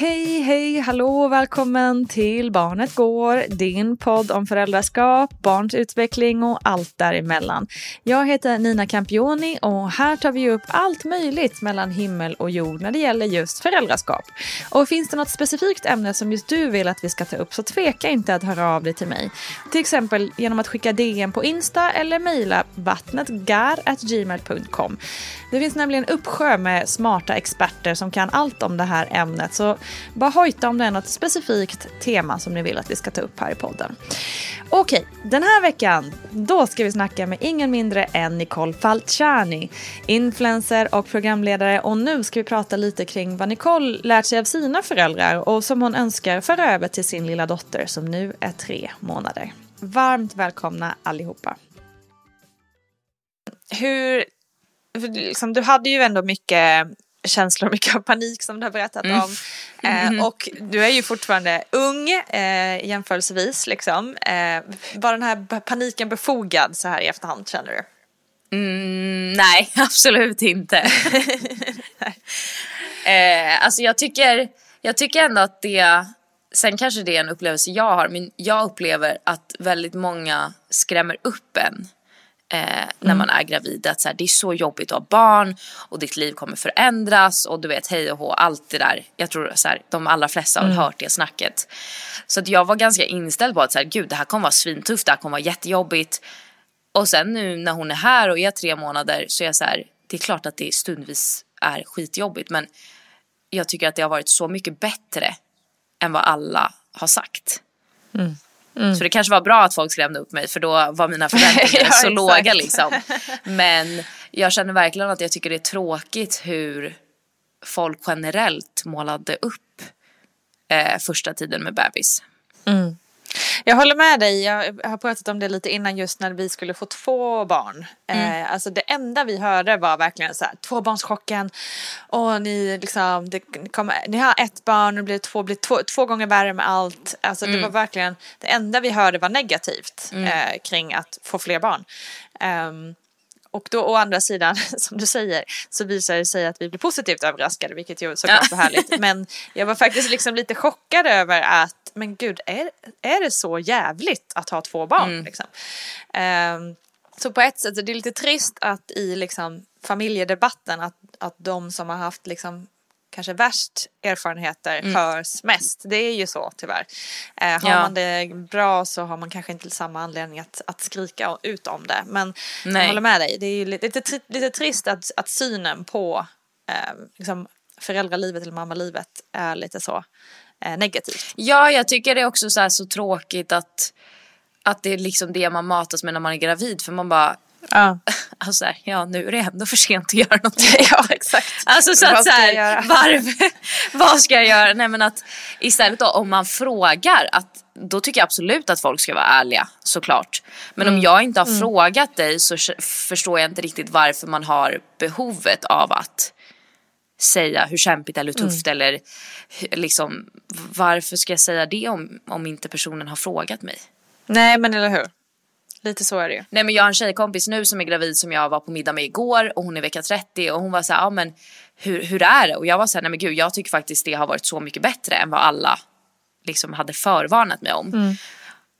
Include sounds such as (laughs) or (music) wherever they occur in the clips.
Hej, hej, hallå, välkommen till Barnet Går, din podd om föräldraskap, barns utveckling och allt däremellan. Jag heter Nina Campioni och här tar vi upp allt möjligt mellan himmel och jord när det gäller just föräldraskap. Och finns det något specifikt ämne som just du vill att vi ska ta upp så tveka inte att höra av dig till mig. Till exempel genom att skicka DM på Insta eller mejla vattnetgar.gmail.com. Det finns nämligen en uppsjö med smarta experter som kan allt om det här ämnet så bara hojta om det är något specifikt tema som ni vill att vi ska ta upp här i podden. Okej, den här veckan då ska vi snacka med ingen mindre än Nicole Falciani, influencer och programledare och nu ska vi prata lite kring vad Nicole lärt sig av sina föräldrar och som hon önskar föra över till sin lilla dotter som nu är tre månader. Varmt välkomna allihopa. Hur, liksom, du hade ju ändå mycket känslor, mycket av (laughs) panik som du har berättat Mm. om. Eh, och du är ju fortfarande ung eh, jämförelsevis. Liksom. Eh, var den här paniken befogad så här i efterhand känner du? Mm, nej, (laughs) absolut inte. (laughs) eh, alltså jag tycker, jag tycker ändå att det, sen kanske det är en upplevelse jag har, men jag upplever att väldigt många skrämmer upp en. Eh, när man är gravid, att så här, det är så jobbigt att ha barn och ditt liv kommer förändras och du vet hej och hå, allt det där. Jag tror så här, de allra flesta har väl hört det snacket. Så att jag var ganska inställd på att så här, gud det här kommer vara svintufft, det här kommer vara jättejobbigt. Och sen nu när hon är här och är tre månader så är jag så här, det är klart att det stundvis är skitjobbigt men jag tycker att det har varit så mycket bättre än vad alla har sagt. Så det kanske var bra att folk skrämde upp mig för då var mina (laughs) förväntningar Ja, så låga liksom. Men jag känner verkligen att jag tycker det är tråkigt hur folk generellt målade upp eh, första tiden med bebis. Jag håller med dig. Jag har pratat om det lite innan just när vi skulle få två barn. Eh, alltså det enda vi hörde var verkligen så här tvåbarnschocken. Och ni liksom, det kommer, ni har ett barn och det blir två, blir två, två gånger värre med allt. Alltså det var verkligen, det enda vi hörde var negativt eh, kring att få fler barn. Ehm, och då å andra sidan, (laughs) som du säger, så visar det sig att vi blir positivt överraskade, vilket ju såklart var härligt. (laughs) Men jag var faktiskt liksom lite chockad över att, men gud, är, är det så jävligt att ha två barn? Liksom? Ehm, så på ett sätt så är det lite trist att i liksom familjedebatten att, att de som har haft liksom kanske värst erfarenheter hörs mest. Det är ju så tyvärr. Eh, har Ja. man det bra så har man kanske inte samma anledning att, att skrika ut om det. Men jag Nej. håller med dig. Det är ju lite, lite, tri- lite trist att, att synen på eh, liksom föräldralivet eller mammalivet är lite så eh, negativt. Ja, jag tycker det är också så, så tråkigt att, att det är liksom det man matas med när man är gravid. För man bara, Ja, (laughs) alltså så här, ja nu är det ändå för sent att göra någonting. (laughs) ja exakt. Alltså så att så här, (laughs) varför, vad ska jag göra? Nej men att istället då om man frågar att då tycker jag absolut att folk ska vara ärliga såklart. Men Mm. om jag inte har frågat dig så förstår jag inte riktigt varför man har behovet av att säga hur kämpigt eller hur tufft Mm. eller liksom varför ska jag säga det om, om inte personen har frågat mig? Nej men eller hur. Lite så är det ju. Nej men jag har en tjejkompis nu som är gravid som jag var på middag med igår och hon är vecka 30 och hon var så här, ja men hur, hur är det? Och jag var så här, nej men gud jag tycker faktiskt det har varit så mycket bättre än vad alla liksom hade förvarnat mig om.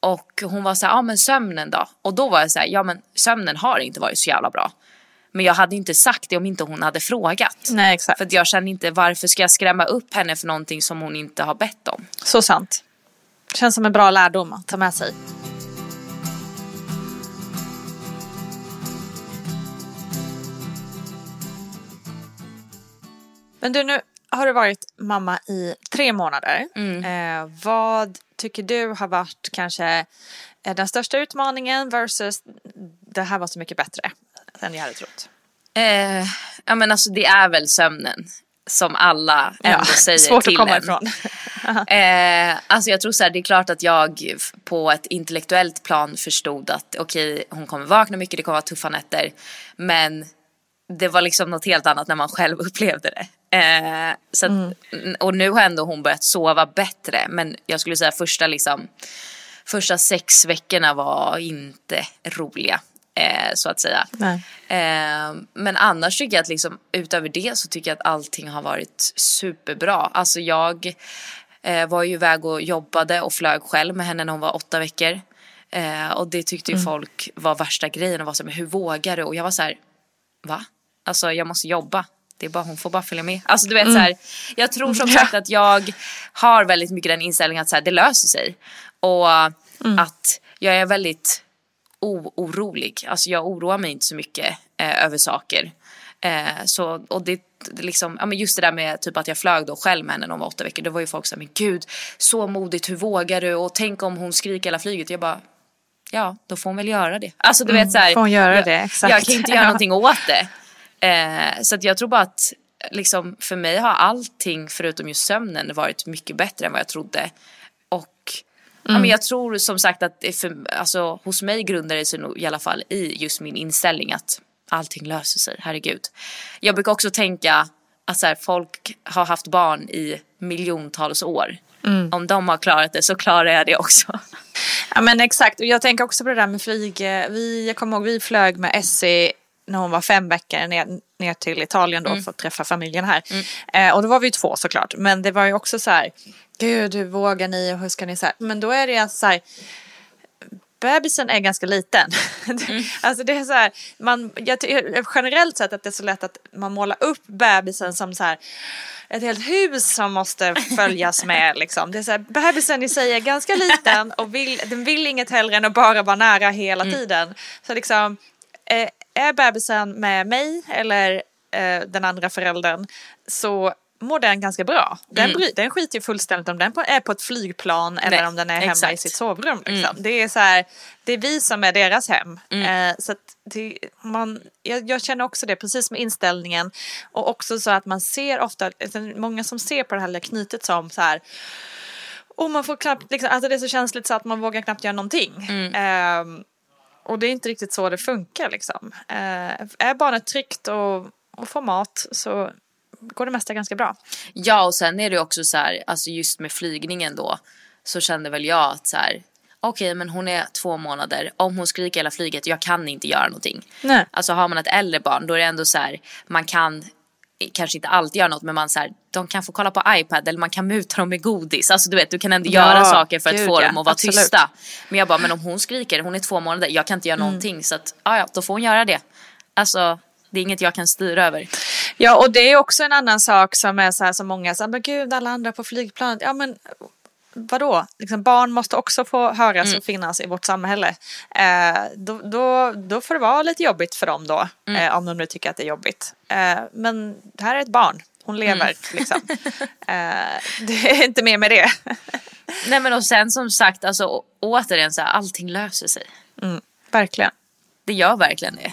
Och hon var så här, ja men sömnen då? Och då var jag så här, ja men sömnen har inte varit så jävla bra. Men jag hade inte sagt det om inte hon hade frågat. Nej exakt. För jag kände inte varför ska jag skrämma upp henne för någonting som hon inte har bett om. Så sant. Känns som en bra lärdom att ta med sig. Men du, nu har du varit mamma i tre månader. Eh, vad tycker du har varit kanske eh, den största utmaningen versus det här var så mycket bättre än jag hade trott? Eh, ja men alltså det är väl sömnen. Som alla ändå säger (laughs) svårt till att komma en. ifrån. (laughs) Eh, alltså jag tror så här, det är klart att jag på ett intellektuellt plan förstod att okej, hon kommer vakna mycket, det kommer vara tuffa nätter. Men det var liksom något helt annat när man själv (laughs) upplevde det. Eh, så att, Och nu har ändå hon börjat sova bättre. Men jag skulle säga första liksom, första sex veckorna var inte roliga. Eh, så att säga. Eh, men annars tycker jag att liksom, utöver det så tycker jag att allting har varit superbra. Alltså jag eh, var ju iväg och jobbade och flög själv med henne när hon var åtta veckor. Eh, och det tyckte ju folk var värsta grejen och var så här, men hur vågar du? Och jag var så här, va? Alltså jag måste jobba. Det är bara, hon får bara följa med. Alltså du vet så här, jag tror som sagt (laughs) att jag har väldigt mycket den inställningen att så här, det löser sig. Och att jag är väldigt orolig. Alltså jag oroar mig inte så mycket eh, över saker. Eh, så, och det, liksom, ja, men just det där med typ att jag flög då själv med henne när hon var åtta veckor. Då var ju folk så här, men gud, så modigt, hur vågar du? Och tänk om hon skriker hela flyget. Jag bara, ja, då får hon väl göra det. Alltså du vet så här, får hon göra jag. Jag kan inte göra (laughs) Ja. någonting åt det. Eh, så att jag tror bara att liksom, för mig har allting förutom just sömnen varit mycket bättre än vad jag trodde. Och ja, Mm. men jag tror som sagt att för, alltså, hos mig grundar det sig nog i alla fall i just min inställning att allting löser sig, herregud. Jag brukar också tänka att så här, folk har haft barn i miljontals år. Mm. Om de har klarat det så klarar jag det också. Ja men exakt och jag tänker också på det där med flyg. Eh, Vi, jag kommer ihåg vi flög med Essie när hon var fem veckor ner, ner till Italien då för att träffa familjen här. Eh, och då var vi ju två såklart. Men det var ju också så här, gud hur vågar ni och hur ska ni så här. Men då är det alltså så här, bebisen är ganska liten. (laughs) alltså det är så här, man, jag generellt sett att det är så lätt att man målar upp bebisen som så här ett helt hus som måste följas med (laughs) liksom. Det är så här, bebisen i sig är ganska liten och vill, den vill inget hellre än att bara vara nära hela tiden. Så liksom, är bebisen med mig eller eh, den andra föräldern så mår den ganska bra. Den, bry, den skiter ju fullständigt om den är på ett flygplan eller Nej, om den är hemma i exakt. sitt sovrum. Liksom. Det är så här, det är vi som är deras hem. Eh, så det, man, jag, jag känner också det, precis med inställningen. Och också så att man ser ofta, alltså, många som ser på det här knytet som så här, och man får knappt, liksom, alltså det är så känsligt så att man vågar knappt göra någonting. Ehm, och det är inte riktigt så det funkar liksom. Eh, är barnet tryggt och, och får mat så går det mesta ganska bra. Ja och sen är det också så här, alltså just med flygningen då så kände väl jag att så här, okej men hon är två månader, om hon skriker hela flyget, jag kan inte göra någonting. Nej. Alltså har man ett äldre barn då är det ändå så här, man kan kanske inte alltid göra något men man så här, de kan få kolla på iPad eller man kan muta dem med godis. Alltså du vet du kan ändå Ja, göra saker för att få ja, dem att vara absolut. tysta. Men jag bara, men om hon skriker, hon är två månader, jag kan inte Mm. göra någonting så att ja, ja då får hon göra det. Alltså det är inget jag kan styra över. Ja, och det är också en annan sak som är så här som många säger, men gud alla andra på flygplanet, ja men vadå, liksom, barn måste också få höras Mm. och finnas i vårt samhälle. Eh, då, då, då får det vara lite jobbigt för dem då, Mm. eh, om de nu tycker att det är jobbigt. Eh, men det här är ett barn, hon lever Mm. liksom. (laughs) eh, det är inte mer med det. (laughs) Nej men och sen som sagt, alltså återigen så här, allting löser sig. Mm, verkligen. Det gör verkligen det.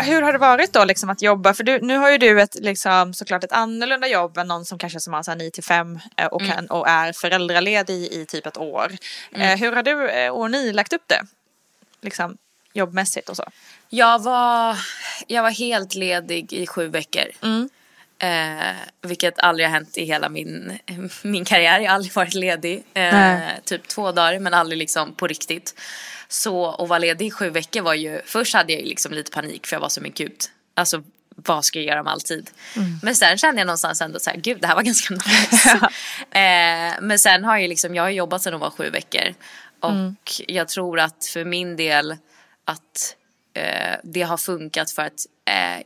Hur har det varit då liksom att jobba? För du, nu har ju du ett, liksom, såklart ett annorlunda jobb än någon som kanske som har så här 9 till 5 eh, och, kan, och är föräldraledig i, typ ett år. Eh, hur har du eh, och ni lagt upp det? Liksom jobbmässigt och så. Jag var, jag var helt ledig i sju veckor. Eh, vilket aldrig har hänt i hela min, (laughs) min karriär. Jag har aldrig varit ledig. Eh, typ två dagar men aldrig liksom på riktigt. Så att vara ledig i sju veckor var ju, först hade jag liksom lite panik för jag var så men gud, alltså vad ska jag göra med all tid? Men sen kände jag någonstans ändå så här, gud det här var (laughs) ganska nice. (laughs) eh, men sen har jag liksom, jag har jobbat sedan jag var sju veckor. Och jag tror att för min del att eh, det har funkat för att eh,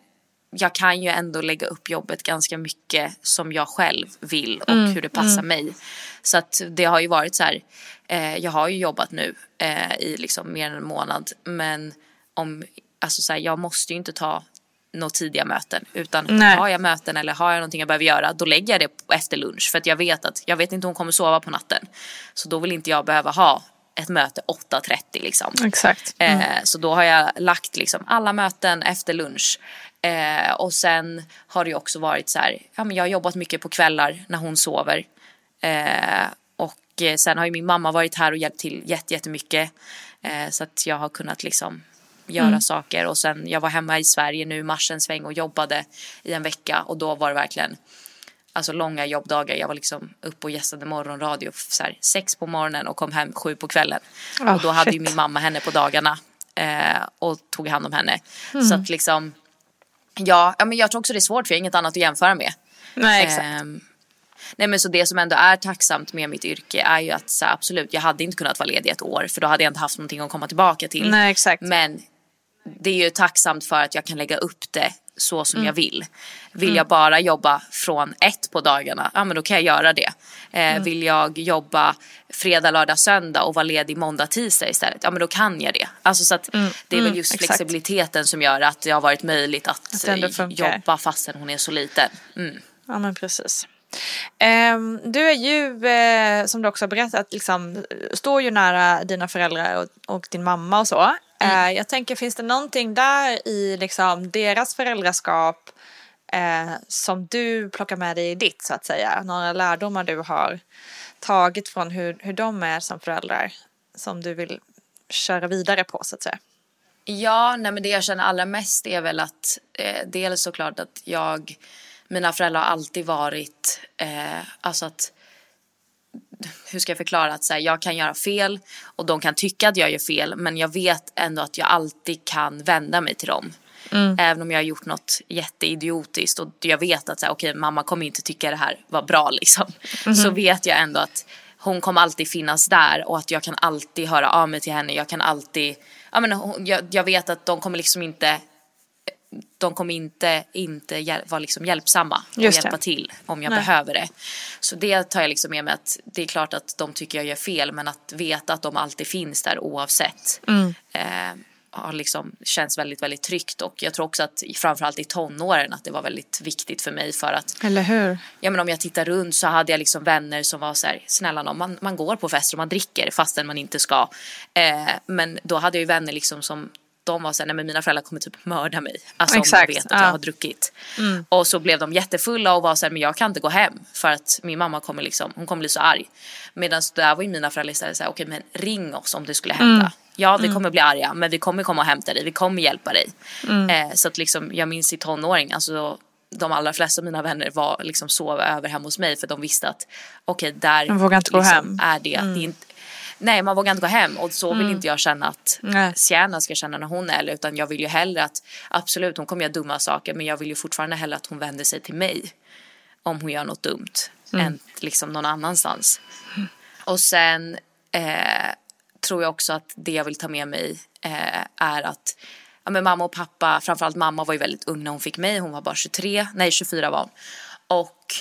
jag kan ju ändå lägga upp jobbet ganska mycket som jag själv vill och hur det passar mig. Så att det har ju varit så här, eh, jag har ju jobbat nu eh, i liksom mer än en månad men om, alltså så här, jag måste ju inte ta några tidiga möten utan Nej. har jag möten eller har jag någonting jag behöver göra då lägger jag det efter lunch för att jag vet att jag vet inte om hon kommer sova på natten. Så då vill inte jag behöva ha ett möte 8.30 liksom. Exakt. Eh, så då har jag lagt liksom alla möten efter lunch. Eh, och sen har det också varit så här, ja men jag har jobbat mycket på kvällar när hon sover. Eh, och eh, sen har ju min mamma varit här och hjälpt till jätte, jättemycket. Eh, så att jag har kunnat liksom göra saker. Och sen jag var hemma i Sverige nu i mars en sväng och jobbade i en vecka. Och då var det verkligen alltså långa jobbdagar. Jag var liksom uppe och gästade morgonradio så här, sex på morgonen och kom hem sju på kvällen. Oh, och då hade ju shit. min mamma henne på dagarna eh, och tog hand om henne. Mm. Så att liksom, ja, ja men jag tror också det är svårt för jag har inget annat att jämföra med. Nej, exakt. Ehm, nej men så det som ändå är tacksamt med mitt yrke är ju att så absolut, jag hade inte kunnat vara ledig ett år för då hade jag inte haft någonting att komma tillbaka till. Nej, exakt. Men det är ju tacksamt för att jag kan lägga upp det så som Mm. jag vill. Vill Mm. jag bara jobba från ett på dagarna, ja men då kan jag göra det. Eh, Mm. Vill jag jobba fredag, lördag, söndag och vara ledig måndag, tisdag istället, ja men då kan jag det. Alltså så att det är väl Mm, just exakt. flexibiliteten som gör att det har varit möjligt att, Att eh, jobba fastän hon är så liten. Mm. Ja men precis. Ehm, du är ju, eh, som du också har berättat, liksom, står ju nära dina föräldrar och, och din mamma och så. Eh, jag tänker, finns det någonting där i liksom, deras föräldraskap eh, som du plockar med dig i ditt så att säga? Några lärdomar du har tagit från hur, hur de är som föräldrar som du vill köra vidare på så att säga? Ja, nej men det jag känner allra mest är väl att eh, dels såklart att jag, mina föräldrar har alltid varit, eh, alltså att hur ska jag förklara att så här, jag kan göra fel och de kan tycka att jag gör fel men jag vet ändå att jag alltid kan vända mig till dem. Även om jag har gjort något jätteidiotiskt och jag vet att så här, okej mamma kommer inte tycka det här var bra liksom. Så vet jag ändå att hon kommer alltid finnas där och att jag kan alltid höra av mig till henne. Jag kan alltid, ja men jag, jag vet att de kommer liksom inte de kommer inte, inte vara liksom hjälpsamma och hjälpa till om jag Nej. behöver det. Så det tar jag liksom med mig att det är klart att de tycker jag gör fel men att veta att de alltid finns där oavsett. Mm. Eh, har liksom, känns väldigt, väldigt tryggt och jag tror också att framförallt i tonåren att det var väldigt viktigt för mig för att Eller hur? Ja men om jag tittar runt så hade jag liksom vänner som var så här, snälla nån, man, man går på fester och man dricker fastän man inte ska. Eh, men då hade jag ju vänner liksom som de var såhär, nej men mina föräldrar kommer typ mörda mig. Alltså om Exakt, de vet att ja. jag har druckit. Mm. Och så blev de jättefulla och var såhär, men jag kan inte gå hem för att min mamma kommer liksom, hon kommer bli så arg. Medan där var ju mina föräldrar istället såhär, okej men ring oss om det skulle hända. Mm. Ja vi Mm. kommer bli arga men vi kommer komma och hämta dig, vi kommer hjälpa dig. Mm. Eh, så att liksom, jag minns i tonåring, alltså de allra flesta av mina vänner var liksom sov över hemma hos mig för de visste att okej där inte gå liksom är det. Mm. det är inte, nej man vågar inte gå hem och så vill Mm. inte jag känna att. Sienna ska känna när hon är äldre utan jag vill ju hellre att absolut hon kommer göra dumma saker men jag vill ju fortfarande hellre att hon vänder sig till mig om hon gör något dumt Mm. än liksom någon annanstans. Och sen eh, tror jag också att det jag vill ta med mig eh, är att ja, men mamma och pappa, framförallt mamma var ju väldigt ung när hon fick mig, hon var bara 23, nej 24 var hon. Och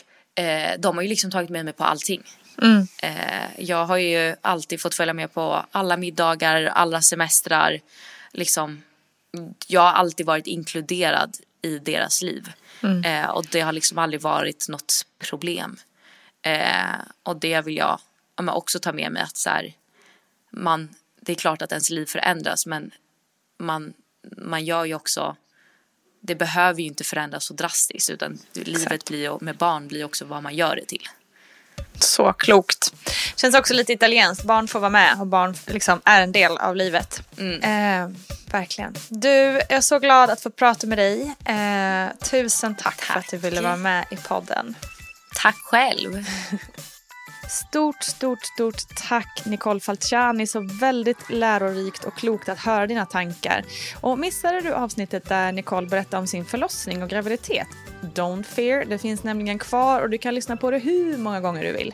eh, de har ju liksom tagit med mig på allting. Mm. Eh, jag har ju alltid fått följa med på alla middagar, alla semestrar. Liksom, jag har alltid varit inkluderad i deras liv. Mm. Eh, och det har liksom aldrig varit något problem. Eh, och det vill jag ja, också ta med mig att så här, man, det är klart att ens liv förändras men man, man gör ju också det behöver ju inte förändras så drastiskt utan livet blir med barn blir också vad man gör det till. Så klokt. Känns också lite italienskt. Barn får vara med och barn liksom är en del av livet. Eh, verkligen. Du, jag är så glad att få prata med dig. Eh, tusen tack, för att du ville vara med i podden. Tack själv. (laughs) Stort, stort, stort tack Nicole Falciani. Så väldigt lärorikt och klokt att höra dina tankar. Och missade du avsnittet där Nicole berättade om sin förlossning och graviditet? Don't fear, det finns nämligen kvar och du kan lyssna på det hur många gånger du vill.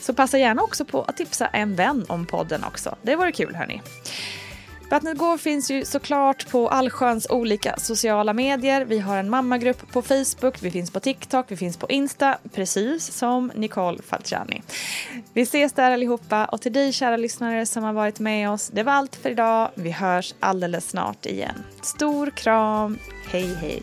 Så passa gärna också på att tipsa en vän om podden också. Det vore kul hörni. Vattnet går finns ju såklart på allsköns olika sociala medier. Vi har en mammagrupp på Facebook, vi finns på TikTok, vi finns på Insta, precis som Nicole Falciani. Vi ses där allihopa och till dig kära lyssnare som har varit med oss, det var allt för idag. Vi hörs alldeles snart igen. Stor kram, hej hej!